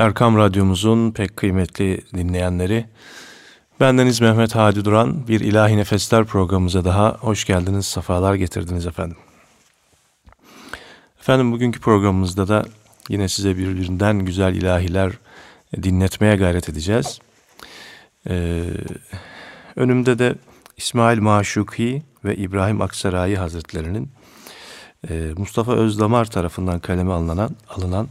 Erkam Radyomuzun pek kıymetli dinleyenleri, bendeniz Mehmet Hadi Duran, bir İlahi Nefesler programımıza daha hoş geldiniz, sefalar getirdiniz efendim. Efendim bugünkü programımızda da yine size birbirinden güzel ilahiler dinletmeye gayret edeceğiz. Ee, önümde de İsmail Maşuki ve İbrahim Aksaray Hazretlerinin e, Mustafa Özdamar tarafından kaleme alınan, alınan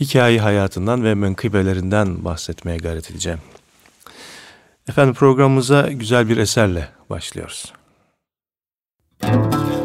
hikaye hayatından ve menkıbelerinden bahsetmeye gayret edeceğim. Efendim programımıza güzel bir eserle başlıyoruz. Müzik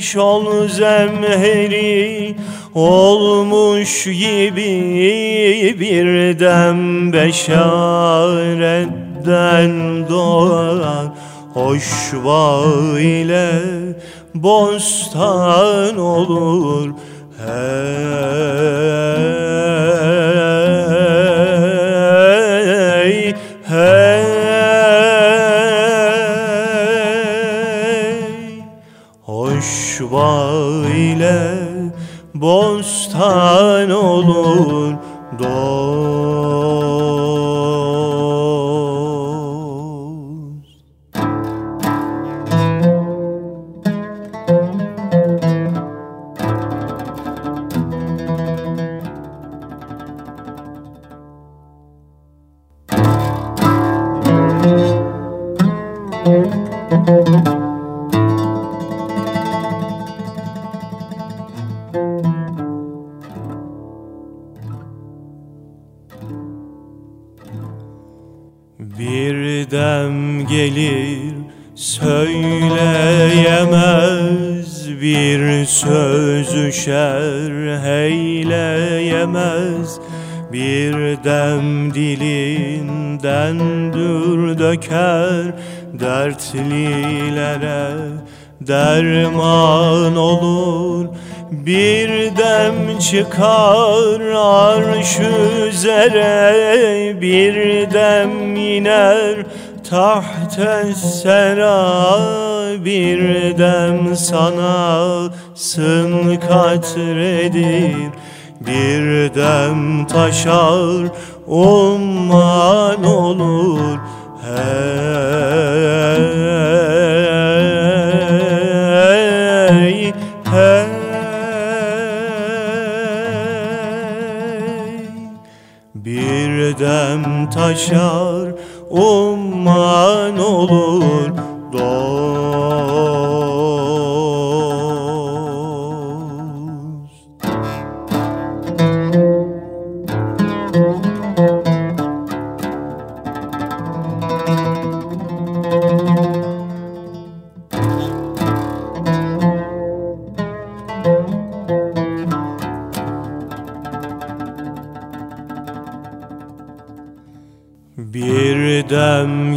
şol zemheri olmuş gibi bir dem beşaretten doğan hoş ile bostan olur hey Şuba ile bostan olur dost söz üşer heyleyemez. Bir dem dilinden dür döker dertlilere derman olur. Bir dem çıkar arş üzere bir dem iner tahte sera bir dem sana sın katredir bir dem taşar umman olur hey hey. Bir dem taşar umman olur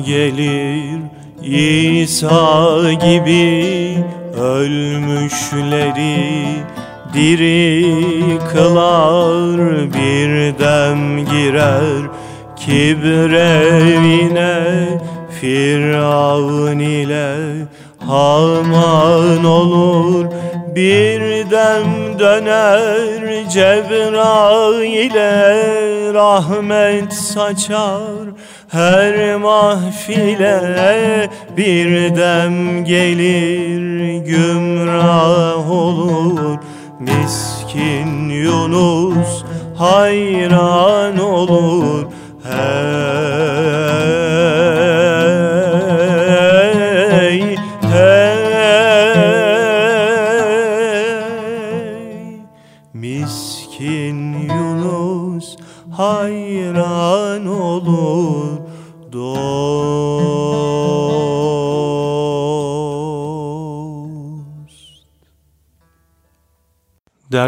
gelir İsa gibi ölmüşleri diri kılar bir dem girer kibrevine. Firavun ile Haman olur bir dem döner Cebrail'e rahmet saçar her mahfile bir dem gelir gümrah olur. Miskin Yunus hayran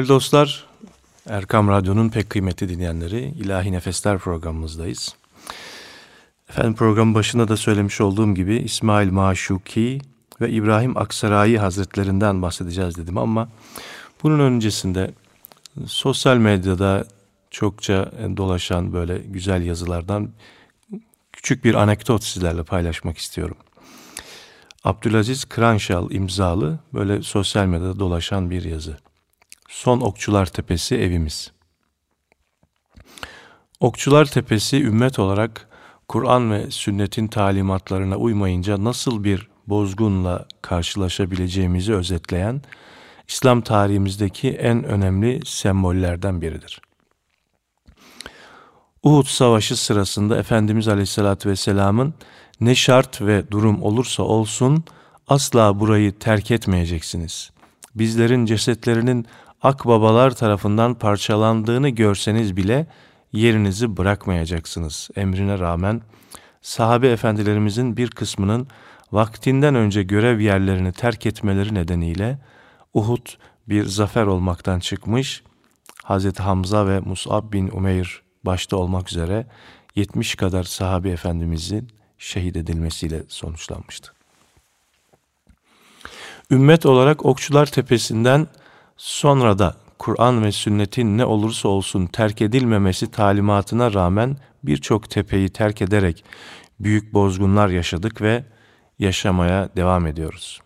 Değerli dostlar, Erkam Radyo'nun pek kıymetli dinleyenleri, İlahi Nefesler programımızdayız. Efendim programın başında da söylemiş olduğum gibi İsmail Maşuki ve İbrahim Aksarayi Hazretlerinden bahsedeceğiz dedim ama bunun öncesinde sosyal medyada çokça dolaşan böyle güzel yazılardan küçük bir anekdot sizlerle paylaşmak istiyorum. Abdülaziz Kranşal imzalı böyle sosyal medyada dolaşan bir yazı. Son Okçular Tepesi evimiz. Okçular Tepesi ümmet olarak Kur'an ve sünnetin talimatlarına uymayınca nasıl bir bozgunla karşılaşabileceğimizi özetleyen İslam tarihimizdeki en önemli sembollerden biridir. Uhud Savaşı sırasında Efendimiz Aleyhisselatü Vesselam'ın ne şart ve durum olursa olsun asla burayı terk etmeyeceksiniz. Bizlerin cesetlerinin akbabalar tarafından parçalandığını görseniz bile yerinizi bırakmayacaksınız. Emrine rağmen sahabe efendilerimizin bir kısmının vaktinden önce görev yerlerini terk etmeleri nedeniyle Uhud bir zafer olmaktan çıkmış, Hz. Hamza ve Mus'ab bin Umeyr başta olmak üzere 70 kadar sahabe efendimizin şehit edilmesiyle sonuçlanmıştı. Ümmet olarak Okçular Tepesi'nden sonra da Kur'an ve sünnetin ne olursa olsun terk edilmemesi talimatına rağmen birçok tepeyi terk ederek büyük bozgunlar yaşadık ve yaşamaya devam ediyoruz.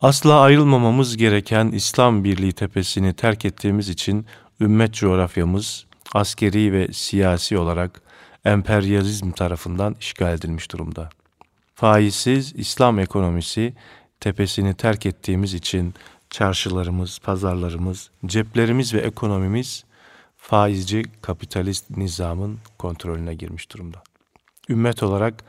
Asla ayrılmamamız gereken İslam Birliği tepesini terk ettiğimiz için ümmet coğrafyamız askeri ve siyasi olarak emperyalizm tarafından işgal edilmiş durumda. Faizsiz İslam ekonomisi tepesini terk ettiğimiz için çarşılarımız, pazarlarımız, ceplerimiz ve ekonomimiz faizci kapitalist nizamın kontrolüne girmiş durumda. Ümmet olarak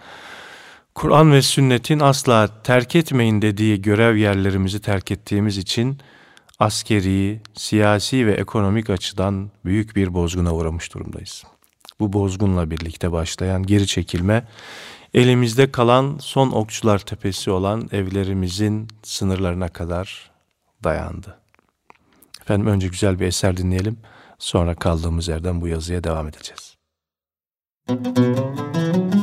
Kur'an ve sünnetin asla terk etmeyin dediği görev yerlerimizi terk ettiğimiz için askeri, siyasi ve ekonomik açıdan büyük bir bozguna uğramış durumdayız. Bu bozgunla birlikte başlayan geri çekilme, elimizde kalan son okçular tepesi olan evlerimizin sınırlarına kadar dayandı. Efendim önce güzel bir eser dinleyelim, sonra kaldığımız yerden bu yazıya devam edeceğiz. Müzik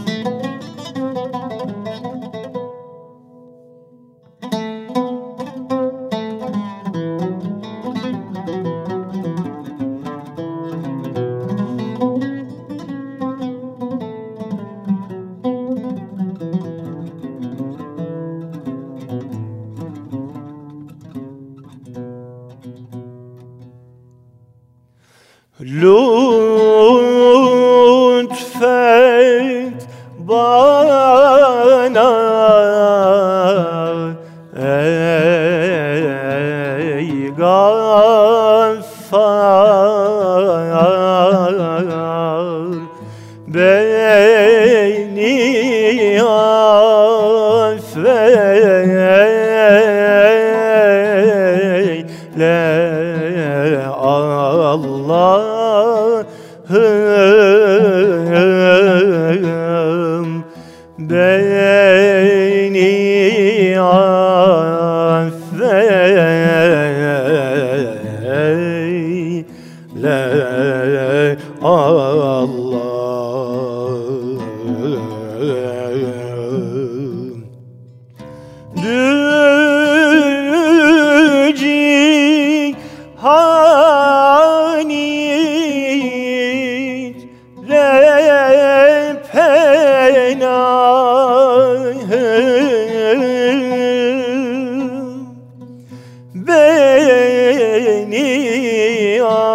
beni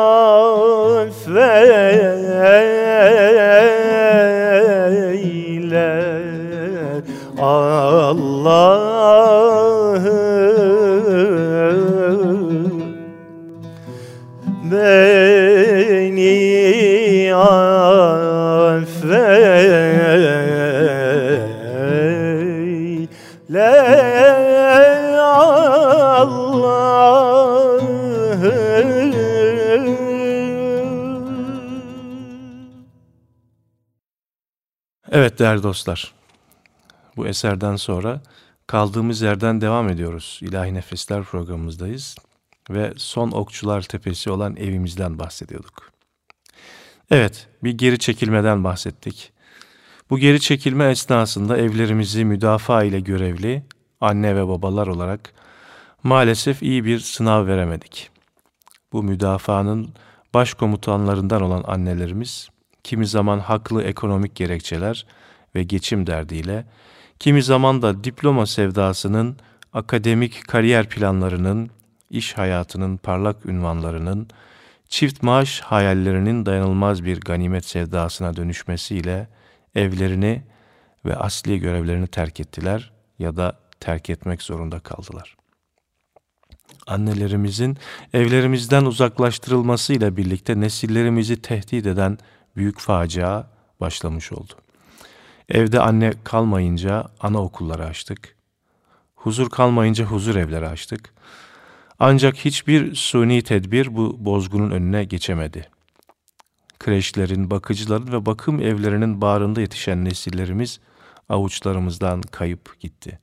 Evet değerli dostlar, bu eserden sonra kaldığımız yerden devam ediyoruz. İlahi Nefesler programımızdayız ve son Okçular Tepesi olan evimizden bahsediyorduk. Evet, bir geri çekilmeden bahsettik. Bu geri çekilme esnasında evlerimizi müdafaa ile görevli anne ve babalar olarak maalesef iyi bir sınav veremedik. Bu müdafaanın başkomutanlarından olan annelerimiz kimi zaman haklı ekonomik gerekçeler ve geçim derdiyle, kimi zaman da diploma sevdasının, akademik kariyer planlarının, iş hayatının parlak ünvanlarının, çift maaş hayallerinin dayanılmaz bir ganimet sevdasına dönüşmesiyle evlerini ve asli görevlerini terk ettiler ya da terk etmek zorunda kaldılar. Annelerimizin evlerimizden uzaklaştırılmasıyla birlikte nesillerimizi tehdit eden büyük facia başlamış oldu. Evde anne kalmayınca anaokulları açtık. Huzur kalmayınca huzur evleri açtık. Ancak hiçbir suni tedbir bu bozgunun önüne geçemedi. Kreşlerin, bakıcıların ve bakım evlerinin bağrında yetişen nesillerimiz avuçlarımızdan kayıp gitti.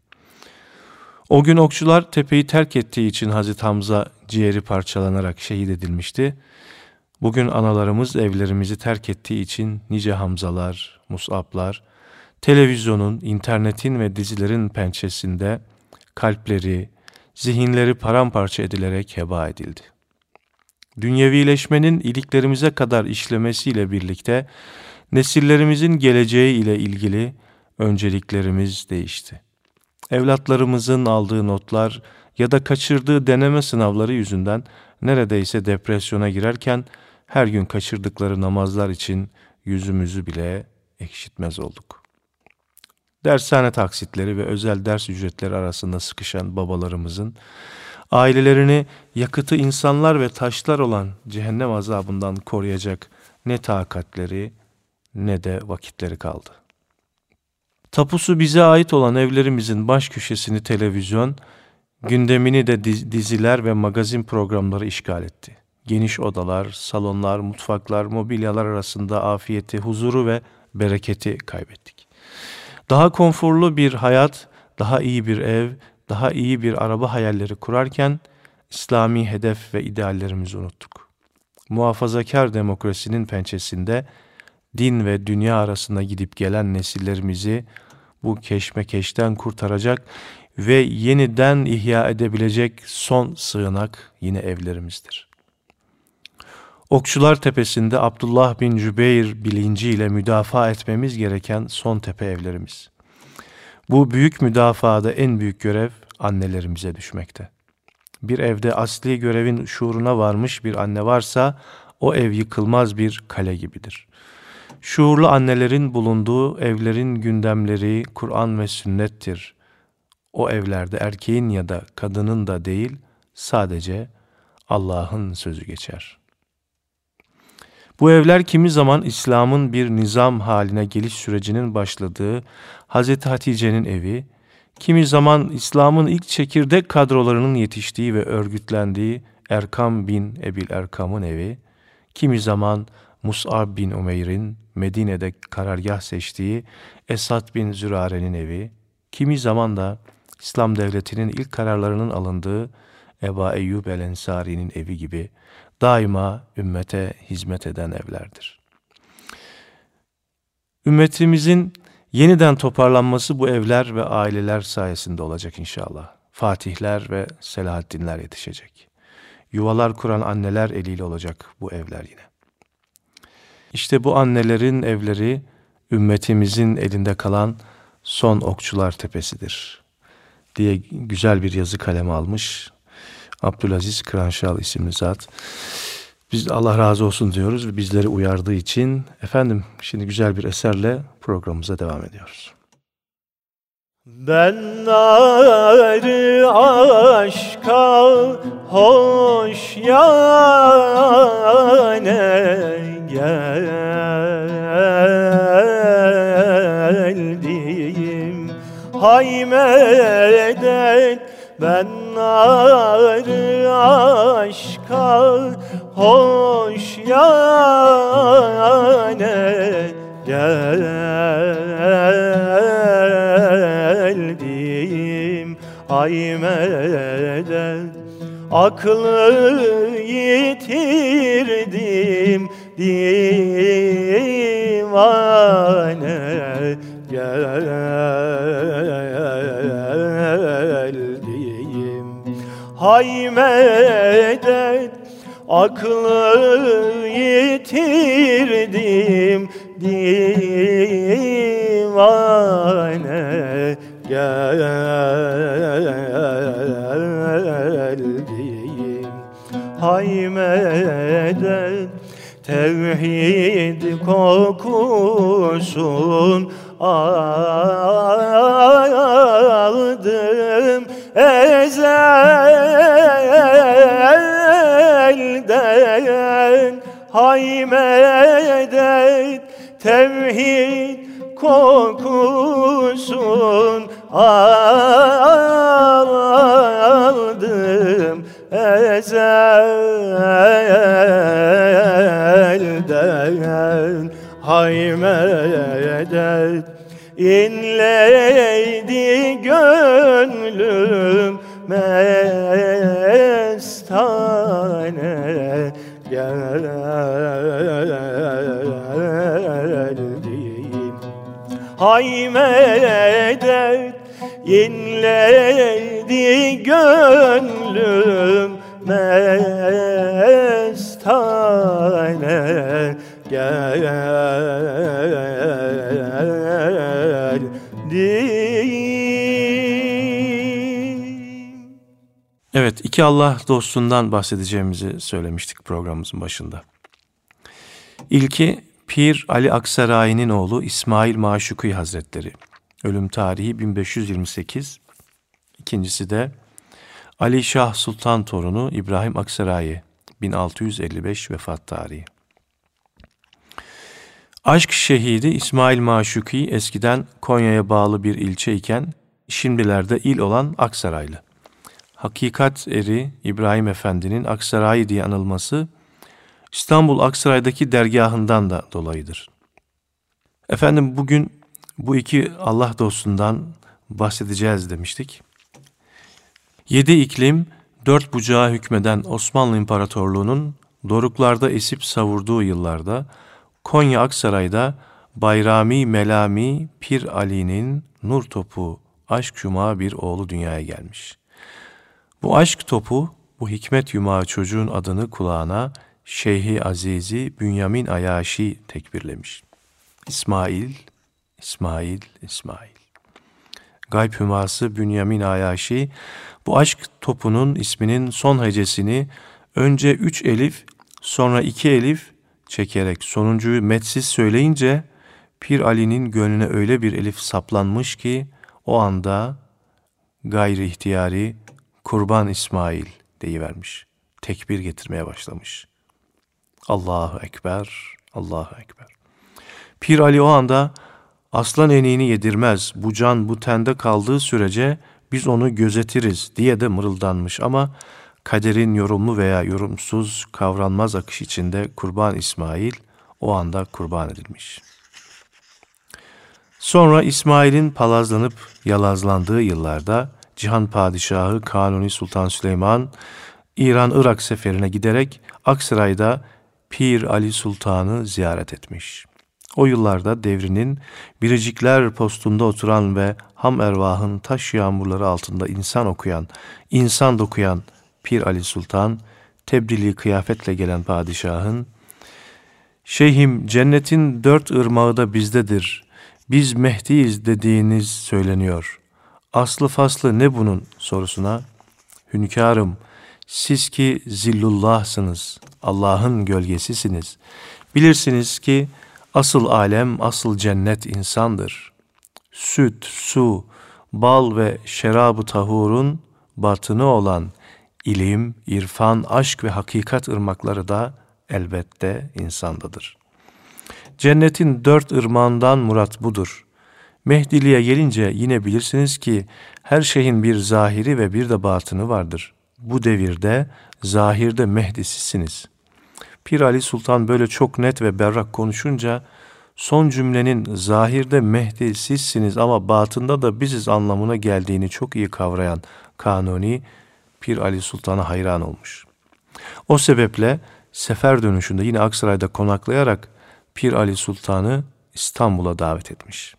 O gün okçular tepeyi terk ettiği için Hazreti Hamza ciğeri parçalanarak şehit edilmişti. Bugün analarımız evlerimizi terk ettiği için nice Hamzalar, Musablar, televizyonun, internetin ve dizilerin pençesinde kalpleri, zihinleri paramparça edilerek heba edildi. Dünyevileşmenin iliklerimize kadar işlemesiyle birlikte nesillerimizin geleceği ile ilgili önceliklerimiz değişti. Evlatlarımızın aldığı notlar ya da kaçırdığı deneme sınavları yüzünden neredeyse depresyona girerken her gün kaçırdıkları namazlar için yüzümüzü bile ekşitmez olduk. Dershane taksitleri ve özel ders ücretleri arasında sıkışan babalarımızın ailelerini yakıtı insanlar ve taşlar olan cehennem azabından koruyacak ne takatleri ne de vakitleri kaldı. Tapusu bize ait olan evlerimizin baş köşesini televizyon, gündemini de diziler ve magazin programları işgal etti. Geniş odalar, salonlar, mutfaklar, mobilyalar arasında afiyeti, huzuru ve bereketi kaybettik. Daha konforlu bir hayat, daha iyi bir ev, daha iyi bir araba hayalleri kurarken İslami hedef ve ideallerimizi unuttuk. Muhafazakar demokrasinin pençesinde din ve dünya arasında gidip gelen nesillerimizi bu keşmekeşten kurtaracak ve yeniden ihya edebilecek son sığınak yine evlerimizdir. Okçular Tepesi'nde Abdullah bin Cübeyr bilinciyle müdafaa etmemiz gereken son tepe evlerimiz. Bu büyük müdafaada en büyük görev annelerimize düşmekte. Bir evde asli görevin şuuruna varmış bir anne varsa o ev yıkılmaz bir kale gibidir. Şuurlu annelerin bulunduğu evlerin gündemleri Kur'an ve sünnettir. O evlerde erkeğin ya da kadının da değil sadece Allah'ın sözü geçer.'' Bu evler kimi zaman İslam'ın bir nizam haline geliş sürecinin başladığı Hz. Hatice'nin evi, kimi zaman İslam'ın ilk çekirdek kadrolarının yetiştiği ve örgütlendiği Erkam bin Ebil Erkam'ın evi, kimi zaman Mus'ab bin Umeyr'in Medine'de karargah seçtiği Esad bin Zürare'nin evi, kimi zaman da İslam devletinin ilk kararlarının alındığı Eba Eyyub el-Ensari'nin evi gibi daima ümmete hizmet eden evlerdir. Ümmetimizin yeniden toparlanması bu evler ve aileler sayesinde olacak inşallah. Fatihler ve Selahaddinler yetişecek. Yuvalar kuran anneler eliyle olacak bu evler yine. İşte bu annelerin evleri ümmetimizin elinde kalan son okçular tepesidir diye güzel bir yazı kaleme almış Abdülaziz Kıranşal isimli zat. Biz Allah razı olsun diyoruz ve bizleri uyardığı için efendim şimdi güzel bir eserle programımıza devam ediyoruz. Ben narı aşka hoş yane geldim Haymeden ben narı aşka hoş yane geldim. Ay medet aklı yitirdim. Divane geldim Hay medet aklı yitirdim. Divane geldim. Hay medet tevhid kokusun aldım ezelden Hay medet tevhid kokusun aldım ezelden. Hay medet inleydi gönlüm mestane Hay medet inledi gönlüm mestane geldim Evet, iki Allah dostundan bahsedeceğimizi söylemiştik programımızın başında. İlki Pir Ali Aksaray'ın oğlu İsmail Maşuki Hazretleri. Ölüm tarihi 1528. İkincisi de Ali Şah Sultan torunu İbrahim Aksaray'ı 1655 vefat tarihi. Aşk şehidi İsmail Maşuki eskiden Konya'ya bağlı bir ilçe iken şimdilerde il olan Aksaraylı. Hakikat eri İbrahim Efendi'nin Aksaray diye anılması İstanbul Aksaray'daki dergahından da dolayıdır. Efendim bugün bu iki Allah dostundan bahsedeceğiz demiştik. Yedi iklim, dört bucağa hükmeden Osmanlı İmparatorluğu'nun doruklarda esip savurduğu yıllarda Konya Aksaray'da Bayrami Melami Pir Ali'nin nur topu aşk yumağı bir oğlu dünyaya gelmiş. Bu aşk topu, bu hikmet yumağı çocuğun adını kulağına Şeyhi Azizi Bünyamin Ayaşi tekbirlemiş. İsmail, İsmail, İsmail. Gayb hüması Bünyamin Ayaşi bu aşk topunun isminin son hecesini önce üç elif sonra iki elif çekerek sonuncuyu metsiz söyleyince Pir Ali'nin gönlüne öyle bir elif saplanmış ki o anda gayri ihtiyari Kurban İsmail deyivermiş. Tekbir getirmeye başlamış. Allahu Ekber, Allahu Ekber. Pir Ali o anda aslan eniğini yedirmez, bu can bu tende kaldığı sürece biz onu gözetiriz diye de mırıldanmış ama kaderin yorumlu veya yorumsuz kavranmaz akış içinde kurban İsmail o anda kurban edilmiş. Sonra İsmail'in palazlanıp yalazlandığı yıllarda Cihan Padişahı Kanuni Sultan Süleyman İran-Irak seferine giderek Aksaray'da Pir Ali Sultan'ı ziyaret etmiş. O yıllarda devrinin biricikler postunda oturan ve ham ervahın taş yağmurları altında insan okuyan, insan dokuyan Pir Ali Sultan, tebdili kıyafetle gelen padişahın, Şeyhim cennetin dört ırmağı da bizdedir, biz Mehdiyiz dediğiniz söyleniyor. Aslı faslı ne bunun sorusuna, Hünkârım, siz ki zillullahsınız, Allah'ın gölgesisiniz. Bilirsiniz ki asıl alem, asıl cennet insandır. Süt, su, bal ve şerabı tahurun batını olan ilim, irfan, aşk ve hakikat ırmakları da elbette insandadır. Cennetin dört ırmağından murat budur. Mehdiliğe gelince yine bilirsiniz ki her şeyin bir zahiri ve bir de batını vardır. Bu devirde zahirde Mehdisisiniz. Pir Ali Sultan böyle çok net ve berrak konuşunca son cümlenin zahirde Mehdi sizsiniz ama batında da biziz anlamına geldiğini çok iyi kavrayan Kanuni Pir Ali Sultan'a hayran olmuş. O sebeple sefer dönüşünde yine Aksaray'da konaklayarak Pir Ali Sultan'ı İstanbul'a davet etmiş.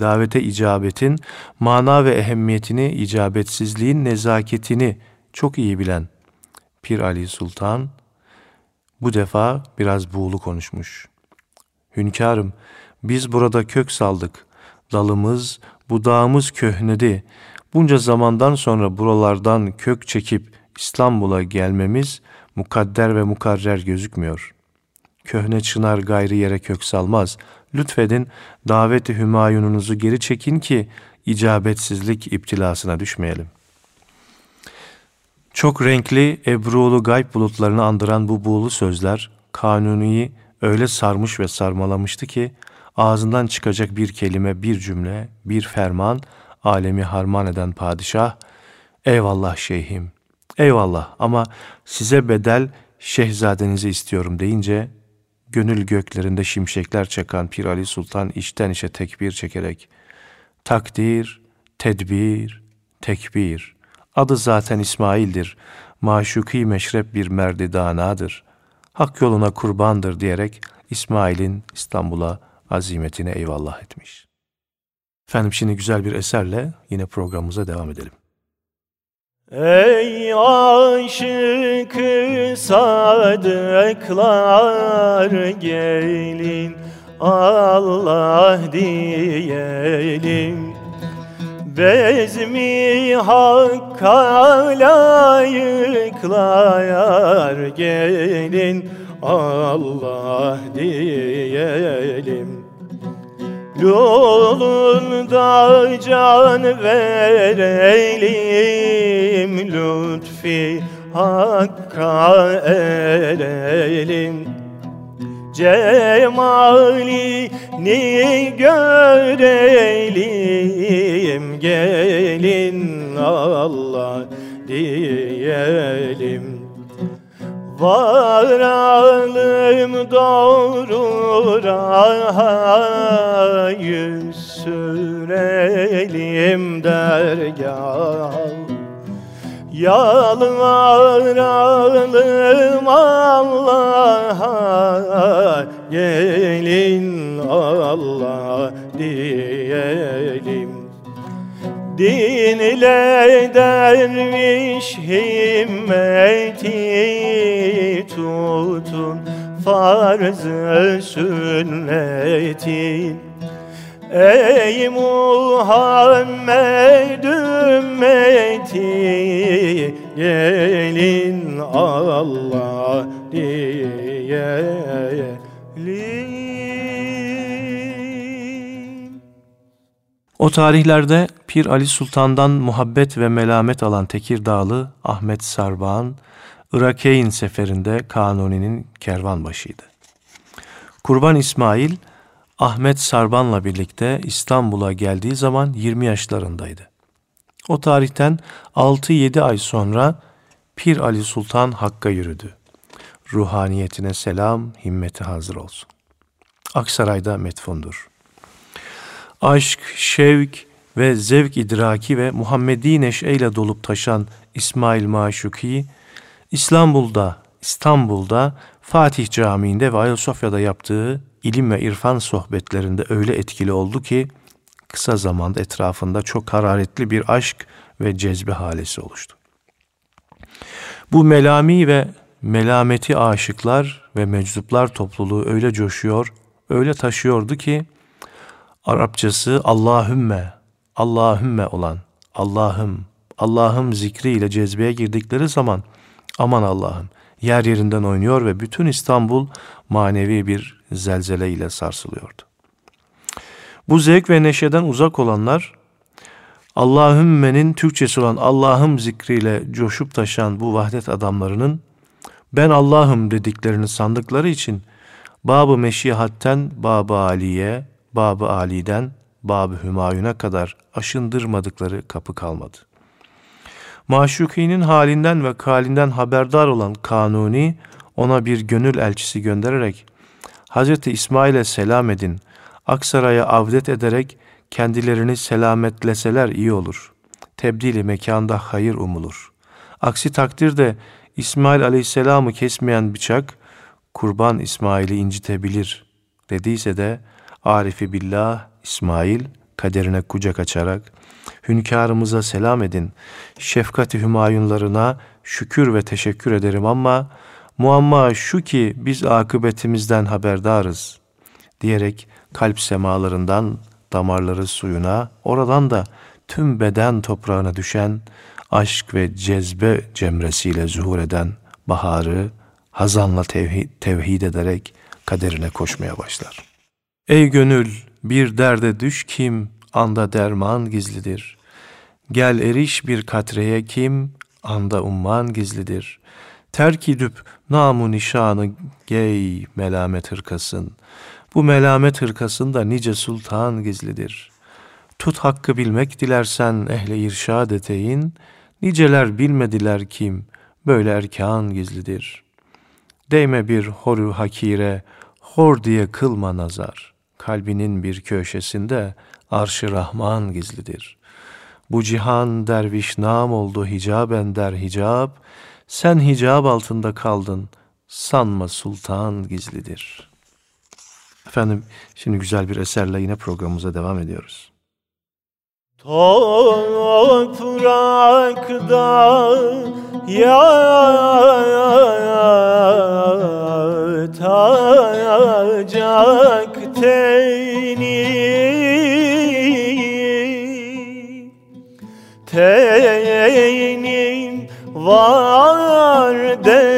Davete icabetin mana ve ehemmiyetini, icabetsizliğin nezaketini çok iyi bilen Pir Ali Sultan bu defa biraz buğulu konuşmuş. Hünkârım, biz burada kök saldık. Dalımız, budağımız köhnedi. Bunca zamandan sonra buralardan kök çekip İstanbul'a gelmemiz mukadder ve mukarrer gözükmüyor. Köhne çınar gayrı yere kök salmaz. Lütfedin daveti hümayununuzu geri çekin ki icabetsizlik iptilasına düşmeyelim. Çok renkli, ebrulu gayb bulutlarını andıran bu buğulu sözler Kanuni'yi öyle sarmış ve sarmalamıştı ki ağzından çıkacak bir kelime, bir cümle, bir ferman alemi harman eden padişah eyvallah şeyhim, eyvallah ama size bedel şehzadenizi istiyorum deyince gönül göklerinde şimşekler çakan Pir Ali Sultan içten içe tekbir çekerek takdir, tedbir, tekbir adı zaten İsmail'dir. Maşuki meşrep bir merdi danadır. Hak yoluna kurbandır diyerek İsmail'in İstanbul'a azimetine eyvallah etmiş. Efendim şimdi güzel bir eserle yine programımıza devam edelim. Ey aşık sadıklar gelin Allah diyelim Bezmi hakka layıklar gelin Allah diyelim. Yolunda can verelim Lütfi hakka erelim Cemalini görelim Gelin Allah diyelim. Varalım doğru raha yüz sürelim dergah. Yalvaralım Allah'a gelin Allah diyelim Dinle derviş himmeti tutun farz-ı sünnetin Ey Muhammed ümmeti gelin Allah diyelim. O tarihlerde Pir Ali Sultan'dan muhabbet ve melamet alan Tekirdağlı Ahmet Sarban, Irakeyn seferinde Kanuni'nin kervanbaşıydı. Kurban İsmail, Ahmet Sarban'la birlikte İstanbul'a geldiği zaman 20 yaşlarındaydı. O tarihten 6-7 ay sonra Pir Ali Sultan Hakk'a yürüdü. Ruhaniyetine selam, himmeti hazır olsun. Aksaray'da metfundur. Aşk, şevk ve zevk idraki ve Muhammedi neşeyle dolup taşan İsmail Maşuki, İstanbul'da, İstanbul'da Fatih Camii'nde ve Ayasofya'da yaptığı ilim ve irfan sohbetlerinde öyle etkili oldu ki kısa zamanda etrafında çok hararetli bir aşk ve cezbe halesi oluştu. Bu melami ve melameti aşıklar ve meczuplar topluluğu öyle coşuyor, öyle taşıyordu ki Arapçası Allahümme, Allahümme olan Allah'ım, Allah'ım zikriyle cezbeye girdikleri zaman aman Allah'ım yer yerinden oynuyor ve bütün İstanbul manevi bir zelzele ile sarsılıyordu. Bu zevk ve neşeden uzak olanlar Allahümme'nin Türkçesi olan Allah'ım zikriyle coşup taşan bu vahdet adamlarının ben Allah'ım dediklerini sandıkları için Bab-ı Meşihat'ten Bab-ı Ali'ye, Bab-ı Ali'den Bab-ı Hümayun'a kadar aşındırmadıkları kapı kalmadı. Maşukinin halinden ve kalinden haberdar olan Kanuni ona bir gönül elçisi göndererek Hz. İsmail'e selam edin, Aksaray'a avdet ederek kendilerini selametleseler iyi olur. Tebdili mekanda hayır umulur. Aksi takdirde İsmail aleyhisselamı kesmeyen bıçak, kurban İsmail'i incitebilir dediyse de Arifi billah İsmail kaderine kucak açarak hünkârımıza selam edin. Şefkati hümayunlarına şükür ve teşekkür ederim ama muamma şu ki biz akıbetimizden haberdarız diyerek kalp semalarından damarları suyuna, oradan da tüm beden toprağına düşen aşk ve cezbe cemresiyle zuhur eden baharı hazanla tevhid, tevhid ederek kaderine koşmaya başlar. Ey gönül bir derde düş kim, anda derman gizlidir. Gel eriş bir katreye kim, anda umman gizlidir. Terk edip namu nişanı gey melamet hırkasın. Bu melamet hırkasında nice sultan gizlidir. Tut hakkı bilmek dilersen ehle irşad eteyin, niceler bilmediler kim, böyle erkan gizlidir. Değme bir horu hakire, hor diye kılma nazar. Kalbinin bir köşesinde arşı Rahman gizlidir. Bu cihan derviş nam oldu hicaben der hicab, sen hicab altında kaldın, sanma sultan gizlidir.'' Efendim şimdi güzel bir eserle yine programımıza devam ediyoruz. Toprakta yatacak teni Tenin var de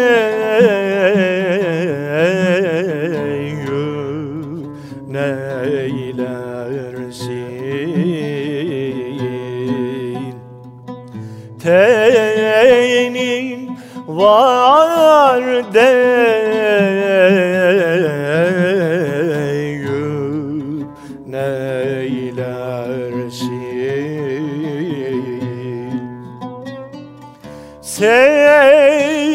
senin var deyip Say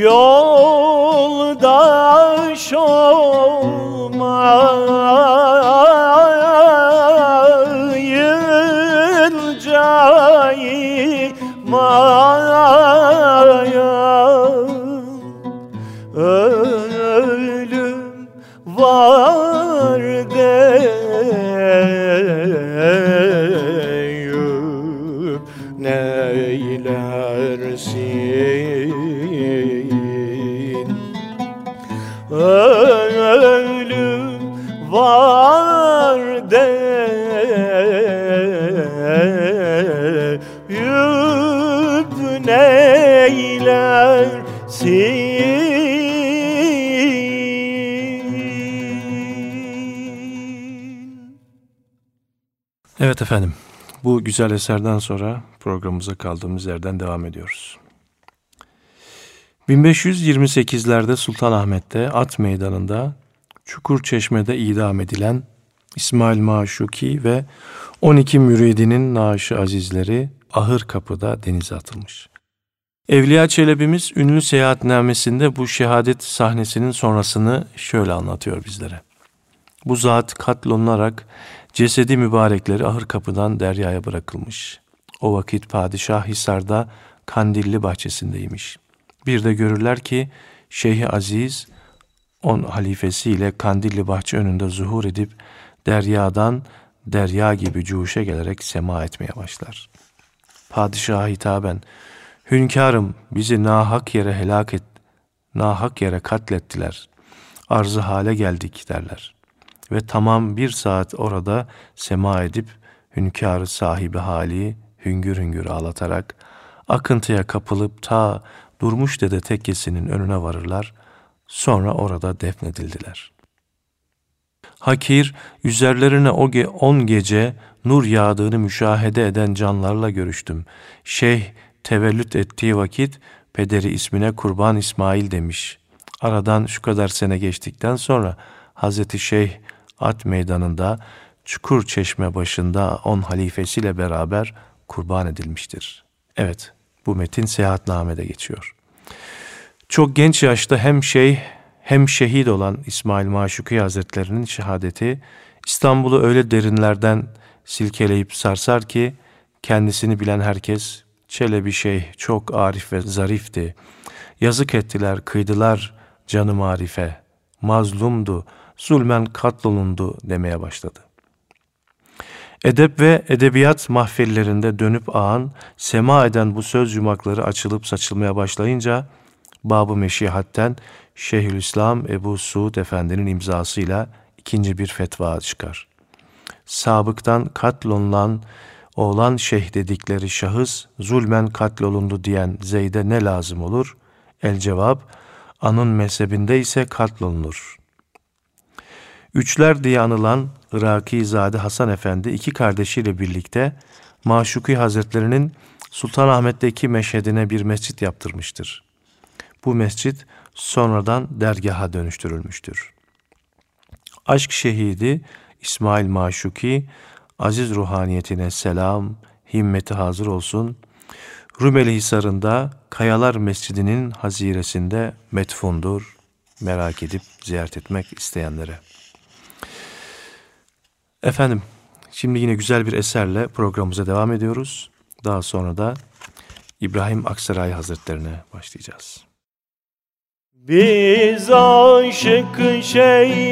이야 efendim, bu güzel eserden sonra programımıza kaldığımız yerden devam ediyoruz. 1528'lerde Sultanahmet'te At Meydanı'nda Çukur Çeşme'de idam edilen İsmail Maşuki ve 12 müridinin naaşı azizleri Ahır Kapı'da denize atılmış. Evliya Çelebi'miz ünlü seyahatnamesinde bu şehadet sahnesinin sonrasını şöyle anlatıyor bizlere. Bu zat katlolunarak cesedi mübarekleri ahır kapıdan deryaya bırakılmış. O vakit padişah Hisar'da Kandilli bahçesindeymiş. Bir de görürler ki Şeyh Aziz on halifesiyle Kandilli bahçe önünde zuhur edip deryadan derya gibi cuşe gelerek sema etmeye başlar. Padişaha hitaben, hünkârım bizi nahak yere helak et, nahak yere katlettiler. Arzı hale geldik derler. Ve tamam bir saat orada sema edip hünkârı sahibi hali hüngür hüngür ağlatarak akıntıya kapılıp ta Durmuş Dede tekkesinin önüne varırlar, sonra orada defnedildiler. Hakir, üzerlerine o ge on gece nur yağdığını müşahede eden canlarla görüştüm. Şeyh tevellüt ettiği vakit pederi ismine Kurban İsmail demiş. Aradan şu kadar sene geçtikten sonra Hazreti Şeyh At Meydanı'nda Çukur Çeşme başında on halifesiyle beraber kurban edilmiştir. Evet, bu metin seyahatnamede geçiyor. Çok genç yaşta hem şeyh hem şehit olan İsmail Maşuki Hazretlerinin şehadeti İstanbul'u öyle derinlerden silkeleyip sarsar ki kendisini bilen herkes Çelebi Şeyh çok arif ve zarifti. Yazık ettiler, kıydılar canı marife. Mazlumdu, zulmen katlolundu demeye başladı. Edep ve edebiyat mahfillerinde dönüp ağan, sema eden bu söz yumakları açılıp saçılmaya başlayınca, Bab-ı Meşihat'ten Şeyhülislam Ebu Suud Efendi'nin imzasıyla ikinci bir fetva çıkar. Sabıktan katlolunan oğlan şeyh dedikleri şahıs zulmen katlolundu diyen Zeyd'e ne lazım olur? El cevap, anın mezhebinde ise katlolunur. Üçler diye anılan Iraki Zade Hasan Efendi iki kardeşiyle birlikte Maşuki Hazretlerinin Sultanahmet'teki meşhedine bir mescit yaptırmıştır. Bu mescit sonradan dergaha dönüştürülmüştür. Aşk şehidi İsmail Maşuki, aziz ruhaniyetine selam, himmeti hazır olsun. Rumeli Hisarı'nda Kayalar Mescidi'nin haziresinde metfundur. Merak edip ziyaret etmek isteyenlere. Efendim, şimdi yine güzel bir eserle programımıza devam ediyoruz. Daha sonra da İbrahim Aksaray Hazretlerine başlayacağız. Biz aşık şeydayız,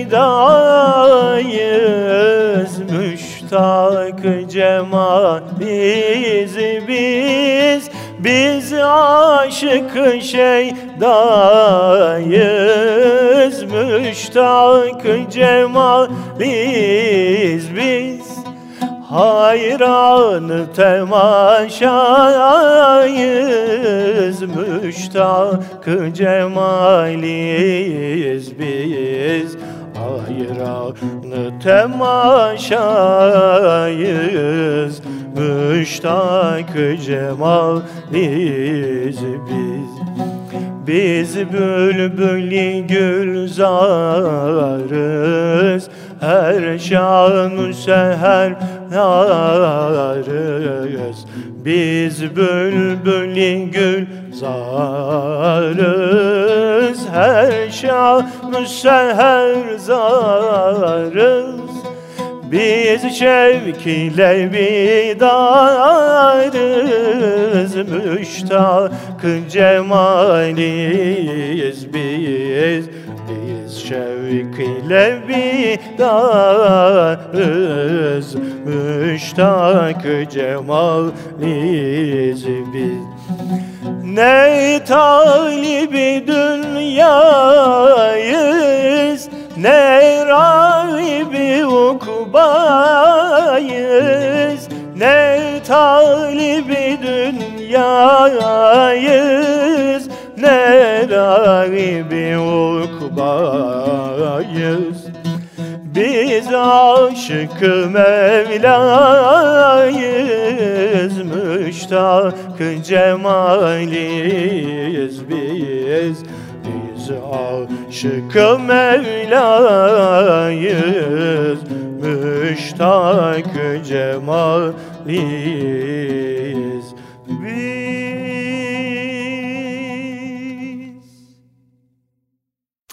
müştak cemal biz biz biz aşık şeydayız, müştak cemal biz Hayran temaşayız Müştak cemaliyiz biz Hayran temaşayız. Müştak cemaliyiz biz biz. Bülbülü gülzarız Her şan seher yarız Biz bülbülü gülzarız Her şan seher biz şevk ile bidarız Müştak cemaliyiz biz. Biz şevk ile bidarız Müştak cemaliyiz biz ne talibi dünyayız Ne rahibi ukbayız Ne talibi dünyayız Ne rahibi ukbayız. Biz aşık Mevla'yız Müştak cemaliyiz biz. Biz aşık Mevla'yız Müştak cemaliyiz biz.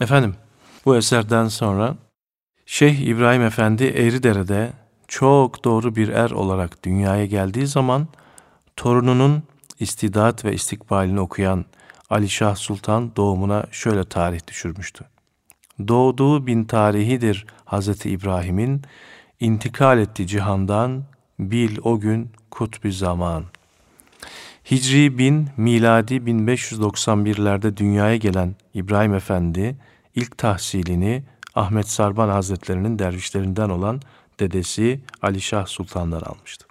Efendim bu eserden sonra Şeyh İbrahim Efendi Eğridere'de çok doğru bir er olarak dünyaya geldiği zaman torununun istidat ve istikbalini okuyan Ali Şah Sultan doğumuna şöyle tarih düşürmüştü. Doğduğu bin tarihidir Hazreti İbrahim'in, intikal etti cihandan, bil o gün kutbi zaman. Hicri bin, miladi 1591'lerde dünyaya gelen İbrahim Efendi, ilk tahsilini Ahmet Sarban Hazretlerinin dervişlerinden olan dedesi Ali Şah Sultan'dan almıştı.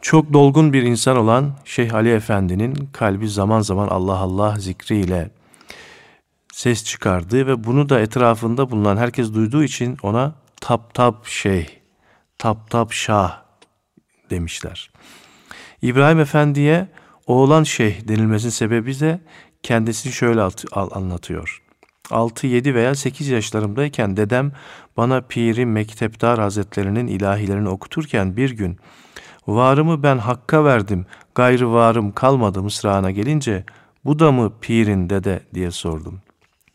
Çok dolgun bir insan olan Şeyh Ali Efendi'nin kalbi zaman zaman Allah Allah zikriyle ses çıkardığı ve bunu da etrafında bulunan herkes duyduğu için ona tap tap şeyh, tap tap şah demişler. İbrahim Efendi'ye oğlan şeyh denilmesinin sebebi de kendisini şöyle anlatıyor. 6, 7 veya 8 yaşlarımdayken dedem bana Piri Mektepdar Hazretlerinin ilahilerini okuturken bir gün varımı ben Hakk'a verdim, gayrı varım kalmadı mısrağına gelince bu da mı pirin dede diye sordum.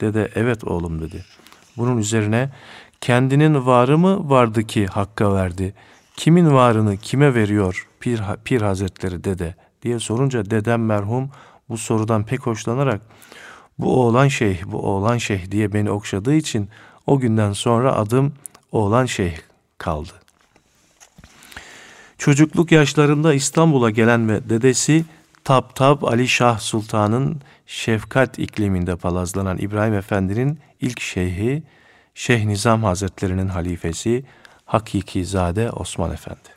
Dede evet oğlum dedi. Bunun üzerine kendinin varı mı vardı ki Hakk'a verdi? Kimin varını kime veriyor Pir, Pir Hazretleri dede diye sorunca dedem merhum bu sorudan pek hoşlanarak bu oğlan şeyh, bu oğlan şeyh diye beni okşadığı için o günden sonra adım oğlan şeyh kaldı. Çocukluk yaşlarında İstanbul'a gelen ve dedesi Tap Tap Ali Şah Sultan'ın şefkat ikliminde palazlanan İbrahim Efendi'nin ilk şeyhi, Şeyh Nizam Hazretlerinin halifesi Hakiki Zade Osman Efendi.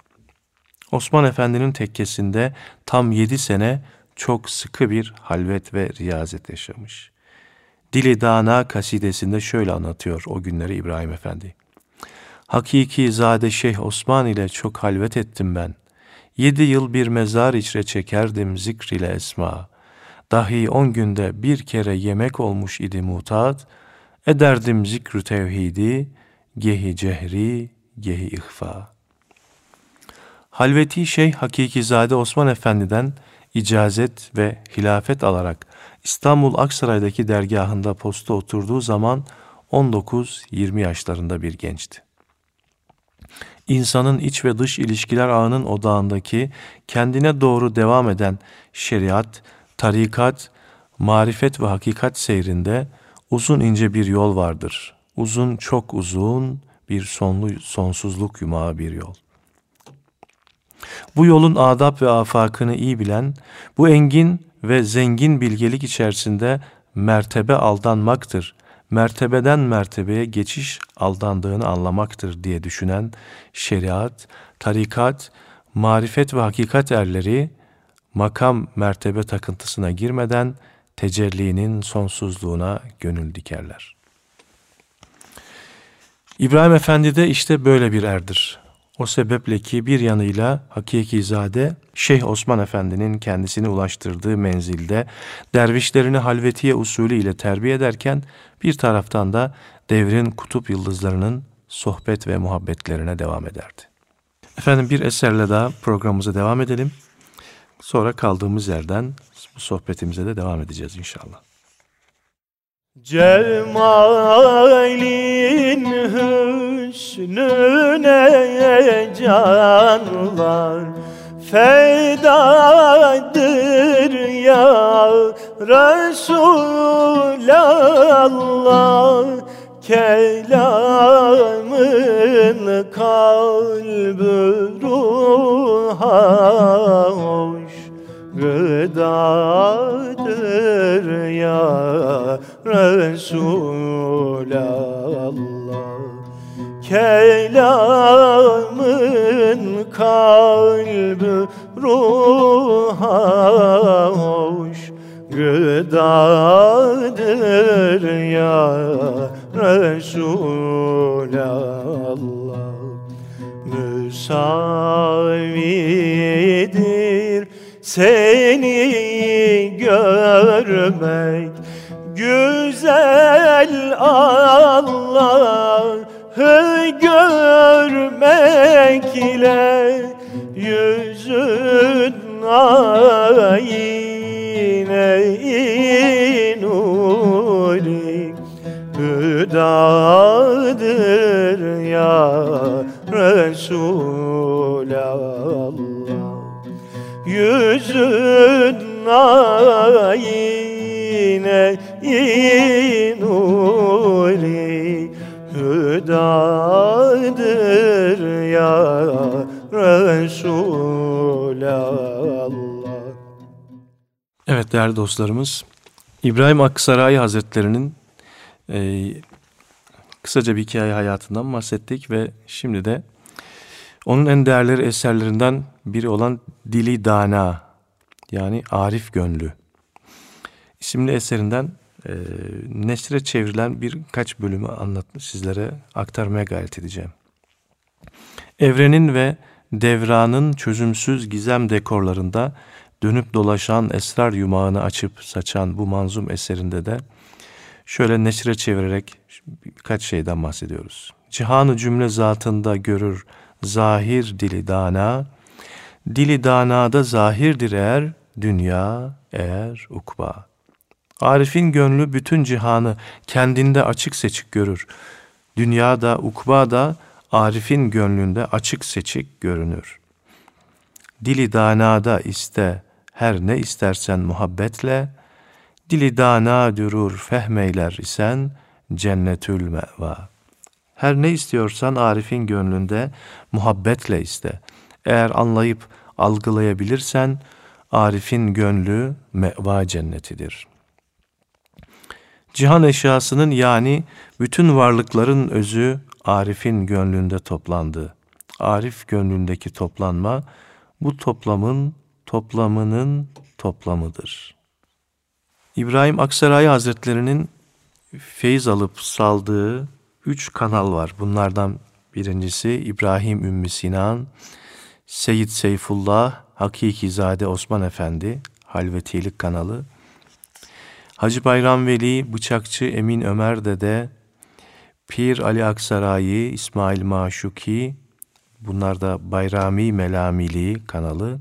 Osman Efendi'nin tekkesinde tam yedi sene çok sıkı bir halvet ve riyazet yaşamış. Dili Dana kasidesinde şöyle anlatıyor o günleri İbrahim Efendi. Hakiki zade Şeyh Osman ile çok halvet ettim ben. Yedi yıl bir mezar içre çekerdim zikr ile esma. Dahi on günde bir kere yemek olmuş idi mutat. Ederdim zikrü tevhidi, gehi cehri, gehi ihfa. Halveti Şeyh Hakikizade Osman Efendi'den icazet ve hilafet alarak İstanbul Aksaray'daki dergahında posta oturduğu zaman 19-20 yaşlarında bir gençti. İnsanın iç ve dış ilişkiler ağının odağındaki kendine doğru devam eden şeriat, tarikat, marifet ve hakikat seyrinde uzun ince bir yol vardır. Uzun çok uzun bir sonlu sonsuzluk yumağı bir yol. Bu yolun adab ve afakını iyi bilen, bu engin ve zengin bilgelik içerisinde mertebe aldanmaktır, mertebeden mertebeye geçiş aldandığını anlamaktır diye düşünen şeriat, tarikat, marifet ve hakikat erleri makam mertebe takıntısına girmeden tecellinin sonsuzluğuna gönül dikerler. İbrahim Efendi de işte böyle bir erdir. O sebeple ki bir yanıyla Hakiki Zade Şeyh Osman Efendi'nin kendisini ulaştırdığı menzilde dervişlerini halvetiye usulü ile terbiye ederken bir taraftan da devrin kutup yıldızlarının sohbet ve muhabbetlerine devam ederdi. Efendim bir eserle daha programımıza devam edelim. Sonra kaldığımız yerden bu sohbetimize de devam edeceğiz inşallah. Cemalin hüsnüne canlar fedadır ya Resulallah. Kelamın kalbü ruha hoş gıdadır ya Resulallah Kelamın kalbü ruha hoş. Gıdadır ya Resulallah. Müsavidir seni görmek. Güzel Allah'ı görmek ile yüzün ayine nuri Hüdadır ya Resulallah. Yüzün Değerli dostlarımız, İbrahim Aksaray Hazretleri'nin e, kısaca bir hikaye hayatından bahsettik ve şimdi de onun en değerli eserlerinden biri olan Dili Dana yani Arif Gönlü isimli eserinden e, nesre çevrilen birkaç bölümü anlatmış sizlere aktarmaya gayret edeceğim. Evrenin ve devranın çözümsüz gizem dekorlarında dönüp dolaşan esrar yumağını açıp saçan bu manzum eserinde de şöyle nesre çevirerek birkaç şeyden bahsediyoruz. Cihanı cümle zatında görür zahir dili dana, dili danada zahirdir eğer dünya eğer ukba. Arif'in gönlü bütün cihanı kendinde açık seçik görür. Dünyada, ukbada Arif'in gönlünde açık seçik görünür. Dili danada iste, her ne istersen muhabbetle, dili dana dürür fehmeyler isen cennetül meva. Her ne istiyorsan Arif'in gönlünde muhabbetle iste. Eğer anlayıp algılayabilirsen Arif'in gönlü meva cennetidir. Cihan eşyasının yani bütün varlıkların özü Arif'in gönlünde toplandı. Arif gönlündeki toplanma bu toplamın toplamının toplamıdır. İbrahim Aksaray Hazretleri'nin feyiz alıp saldığı üç kanal var. Bunlardan birincisi İbrahim Ümmü Sinan, Seyyid Seyfullah, Hakikizade Osman Efendi, Halvetilik kanalı. Hacı Bayram Veli, Bıçakçı Emin Ömer Dede, Pir Ali Aksarayi, İsmail Maşuki, bunlar da Bayrami Melamili kanalı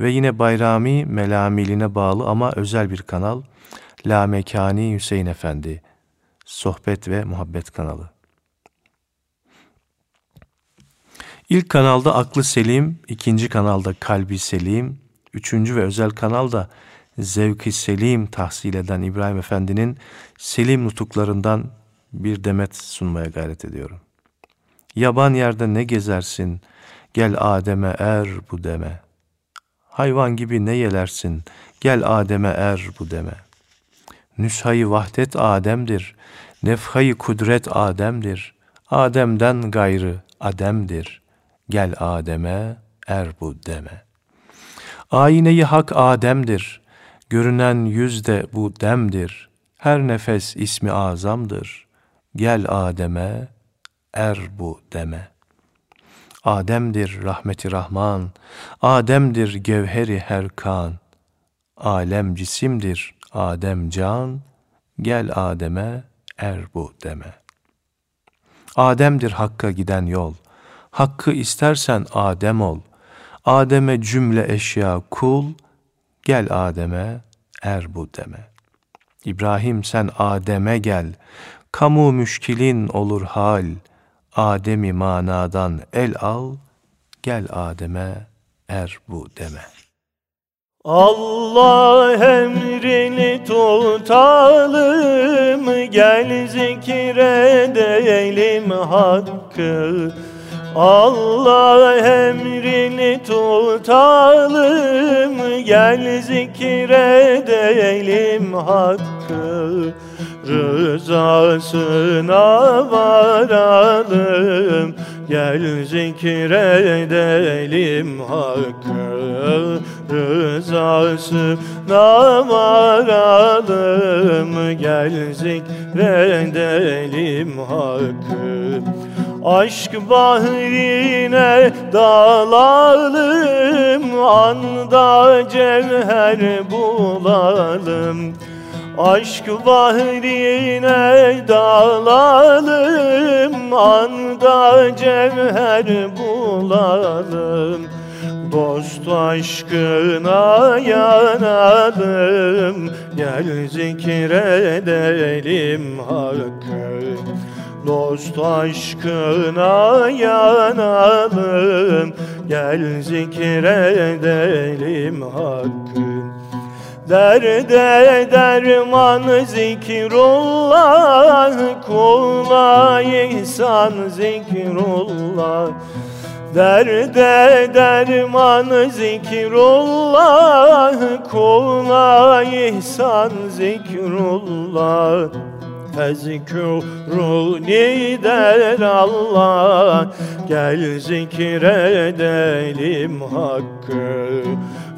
ve yine Bayrami Melamiline bağlı ama özel bir kanal La Mekani Hüseyin Efendi, Sohbet ve Muhabbet kanalı. İlk kanalda Aklı Selim, ikinci kanalda Kalbi Selim, üçüncü ve özel kanalda Zevki Selim tahsil eden İbrahim Efendi'nin Selim nutuklarından bir demet sunmaya gayret ediyorum. Yaban yerde ne gezersin, gel Adem'e er bu deme. Hayvan gibi ne yelersin, gel Adem'e er bu deme. Nüshayı vahdet Adem'dir, nefhayı kudret Adem'dir. Adem'den gayrı Adem'dir. Gel Adem'e er bu deme. Ayneyi hak Adem'dir. Görünen yüz de bu demdir. Her nefes ismi azamdır. Gel Adem'e er bu deme. Adem'dir rahmeti Rahman, Adem'dir gevheri her kan. Alem cisimdir Adem can, gel Adem'e er bu deme. Adem'dir Hakk'a giden yol, Hakkı istersen Adem ol. Adem'e cümle eşya kul, gel Adem'e er bu deme. İbrahim sen Adem'e gel, kamu müşkilin olur hal. Adem'i manadan el al, gel Adem'e er bu deme. Allah emrini tutalım, gel zikredelim hakkı. Allah emrini tutalım Gel zikredelim hakkı Rızasına varalım. Gel zikredelim hakkı. Rızasına varalım. Gel zikredelim hakkı. Aşk bahrine dalalım. Anda cevher bulalım Aşk bahrine dalalım Anda cevher bulalım. Dost aşkına yanalım Gel zikredelim hakkı. Dost aşkına yanalım Gel zikredelim hakkı Derde derman zikrullah Kula ihsan zikrullah. Derde derman zikrullah Kula ihsan zikrullah. Fezkuruni der Allah Gel zikredelim hakkı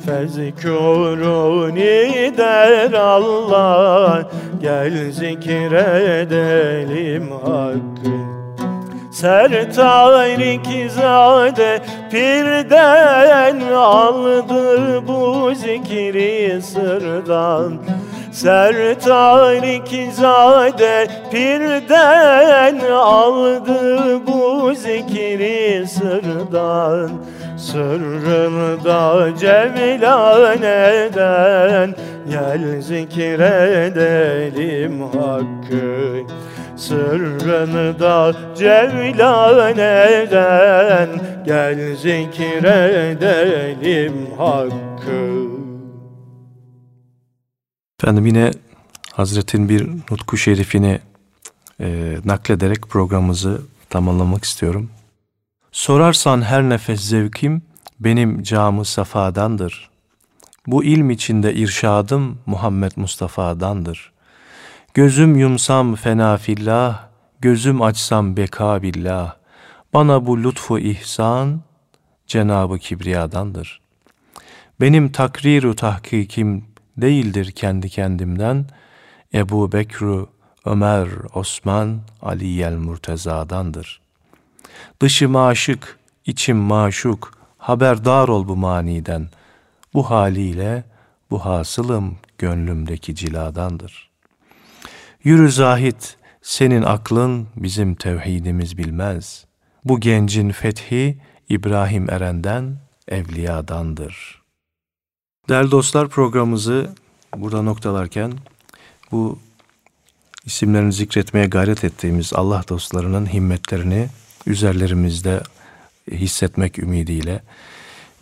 Fezkuruni der Allah Gel zikredelim hakkı. Sertarik zade pirden aldı bu zikri sırdan. Sertarik zade pirden aldı bu zikri sırdan Sırrını da cevlan eden Gel zikredelim hakkı Sırrını da cevlan eden Gel zikredelim hakkı Efendim yine Hazretin bir nutku şerifini e, naklederek programımızı tamamlamak istiyorum. Sorarsan her nefes zevkim benim camı safadandır. Bu ilm içinde irşadım Muhammed Mustafa'dandır. Gözüm yumsam fena fillah, gözüm açsam beka billah. Bana bu lütfu ihsan Cenabı Kibriya'dandır. Benim takriru tahkikim değildir kendi kendimden. Ebu Bekru, Ömer, Osman, Aliyel Murteza'dandır. Dışım aşık, içim maşuk, haberdar ol bu maniden. Bu haliyle bu hasılım gönlümdeki ciladandır. Yürü zahit, senin aklın bizim tevhidimiz bilmez. Bu gencin fethi İbrahim Eren'den, evliyadandır. Değerli dostlar programımızı burada noktalarken bu isimlerini zikretmeye gayret ettiğimiz Allah dostlarının himmetlerini üzerlerimizde hissetmek ümidiyle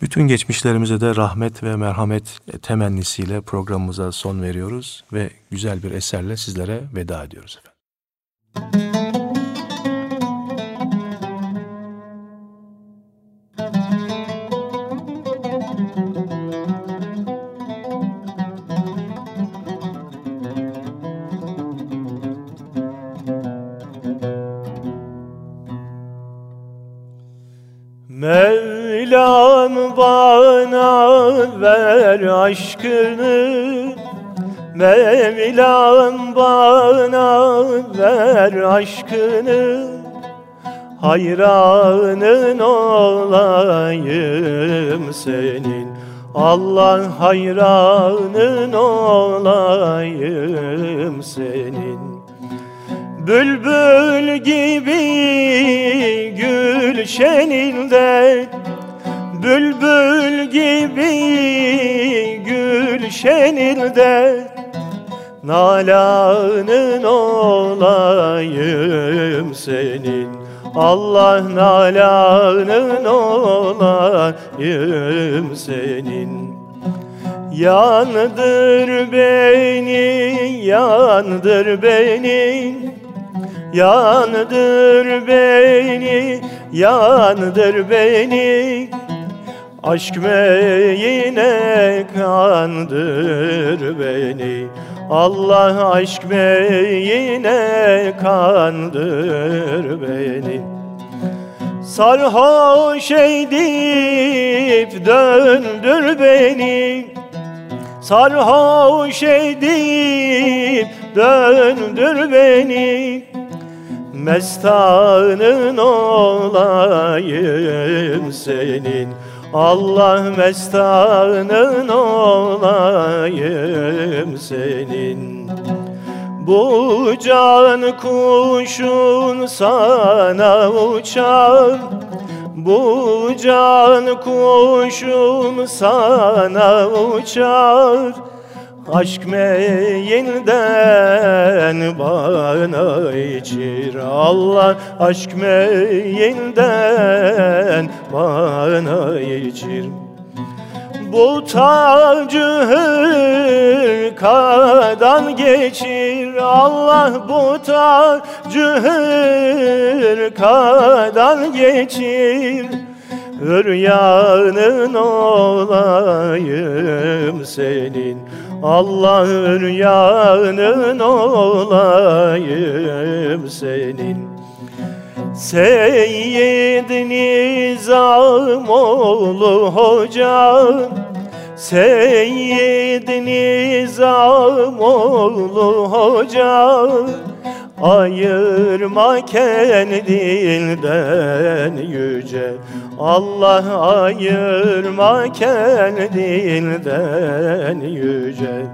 bütün geçmişlerimize de rahmet ve merhamet temennisiyle programımıza son veriyoruz ve güzel bir eserle sizlere veda ediyoruz efendim. Aşkını Mevlam bana ver aşkını Hayranın olayım senin. Allah hayranın olayım senin. Bülbül gibi gülşeninde Bülbül gibi gülşeninde Nalanın olayım senin. Allah nalanın olayım senin. Yandır beni, yandır beni. Yandır beni, yandır beni Aşk meyine kandır beni. Allah aşk meyine kandır beni. Sarhoş edip döndür beni. Sarhoş edip döndür beni. Mestanın olayım senin Allah mestanın olayım senin. Bu can kuşun sana uçar Bu can kuşun sana uçar Aşk meyinden bana içir Allah. Aşk meyinden bana içir. Bu tacı hırkadan geçir Allah. Bu tacı hırkadan geçir Hüryanın olayım senin. Allah hüryanın olayım senin. Seyyid Nizamoğlu hocam. Seyyid Nizamoğlu hocam Ayırma kendinden yüce. Allah ayırma kendinden yüce.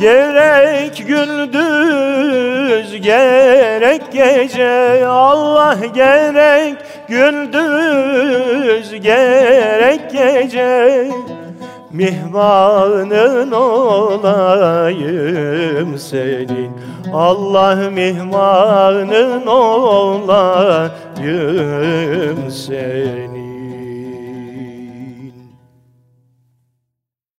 Gerek gündüz gerek gece. Allah gerek gündüz gerek gece Mihmanın olayım senin. Allah mihmanın olayım senin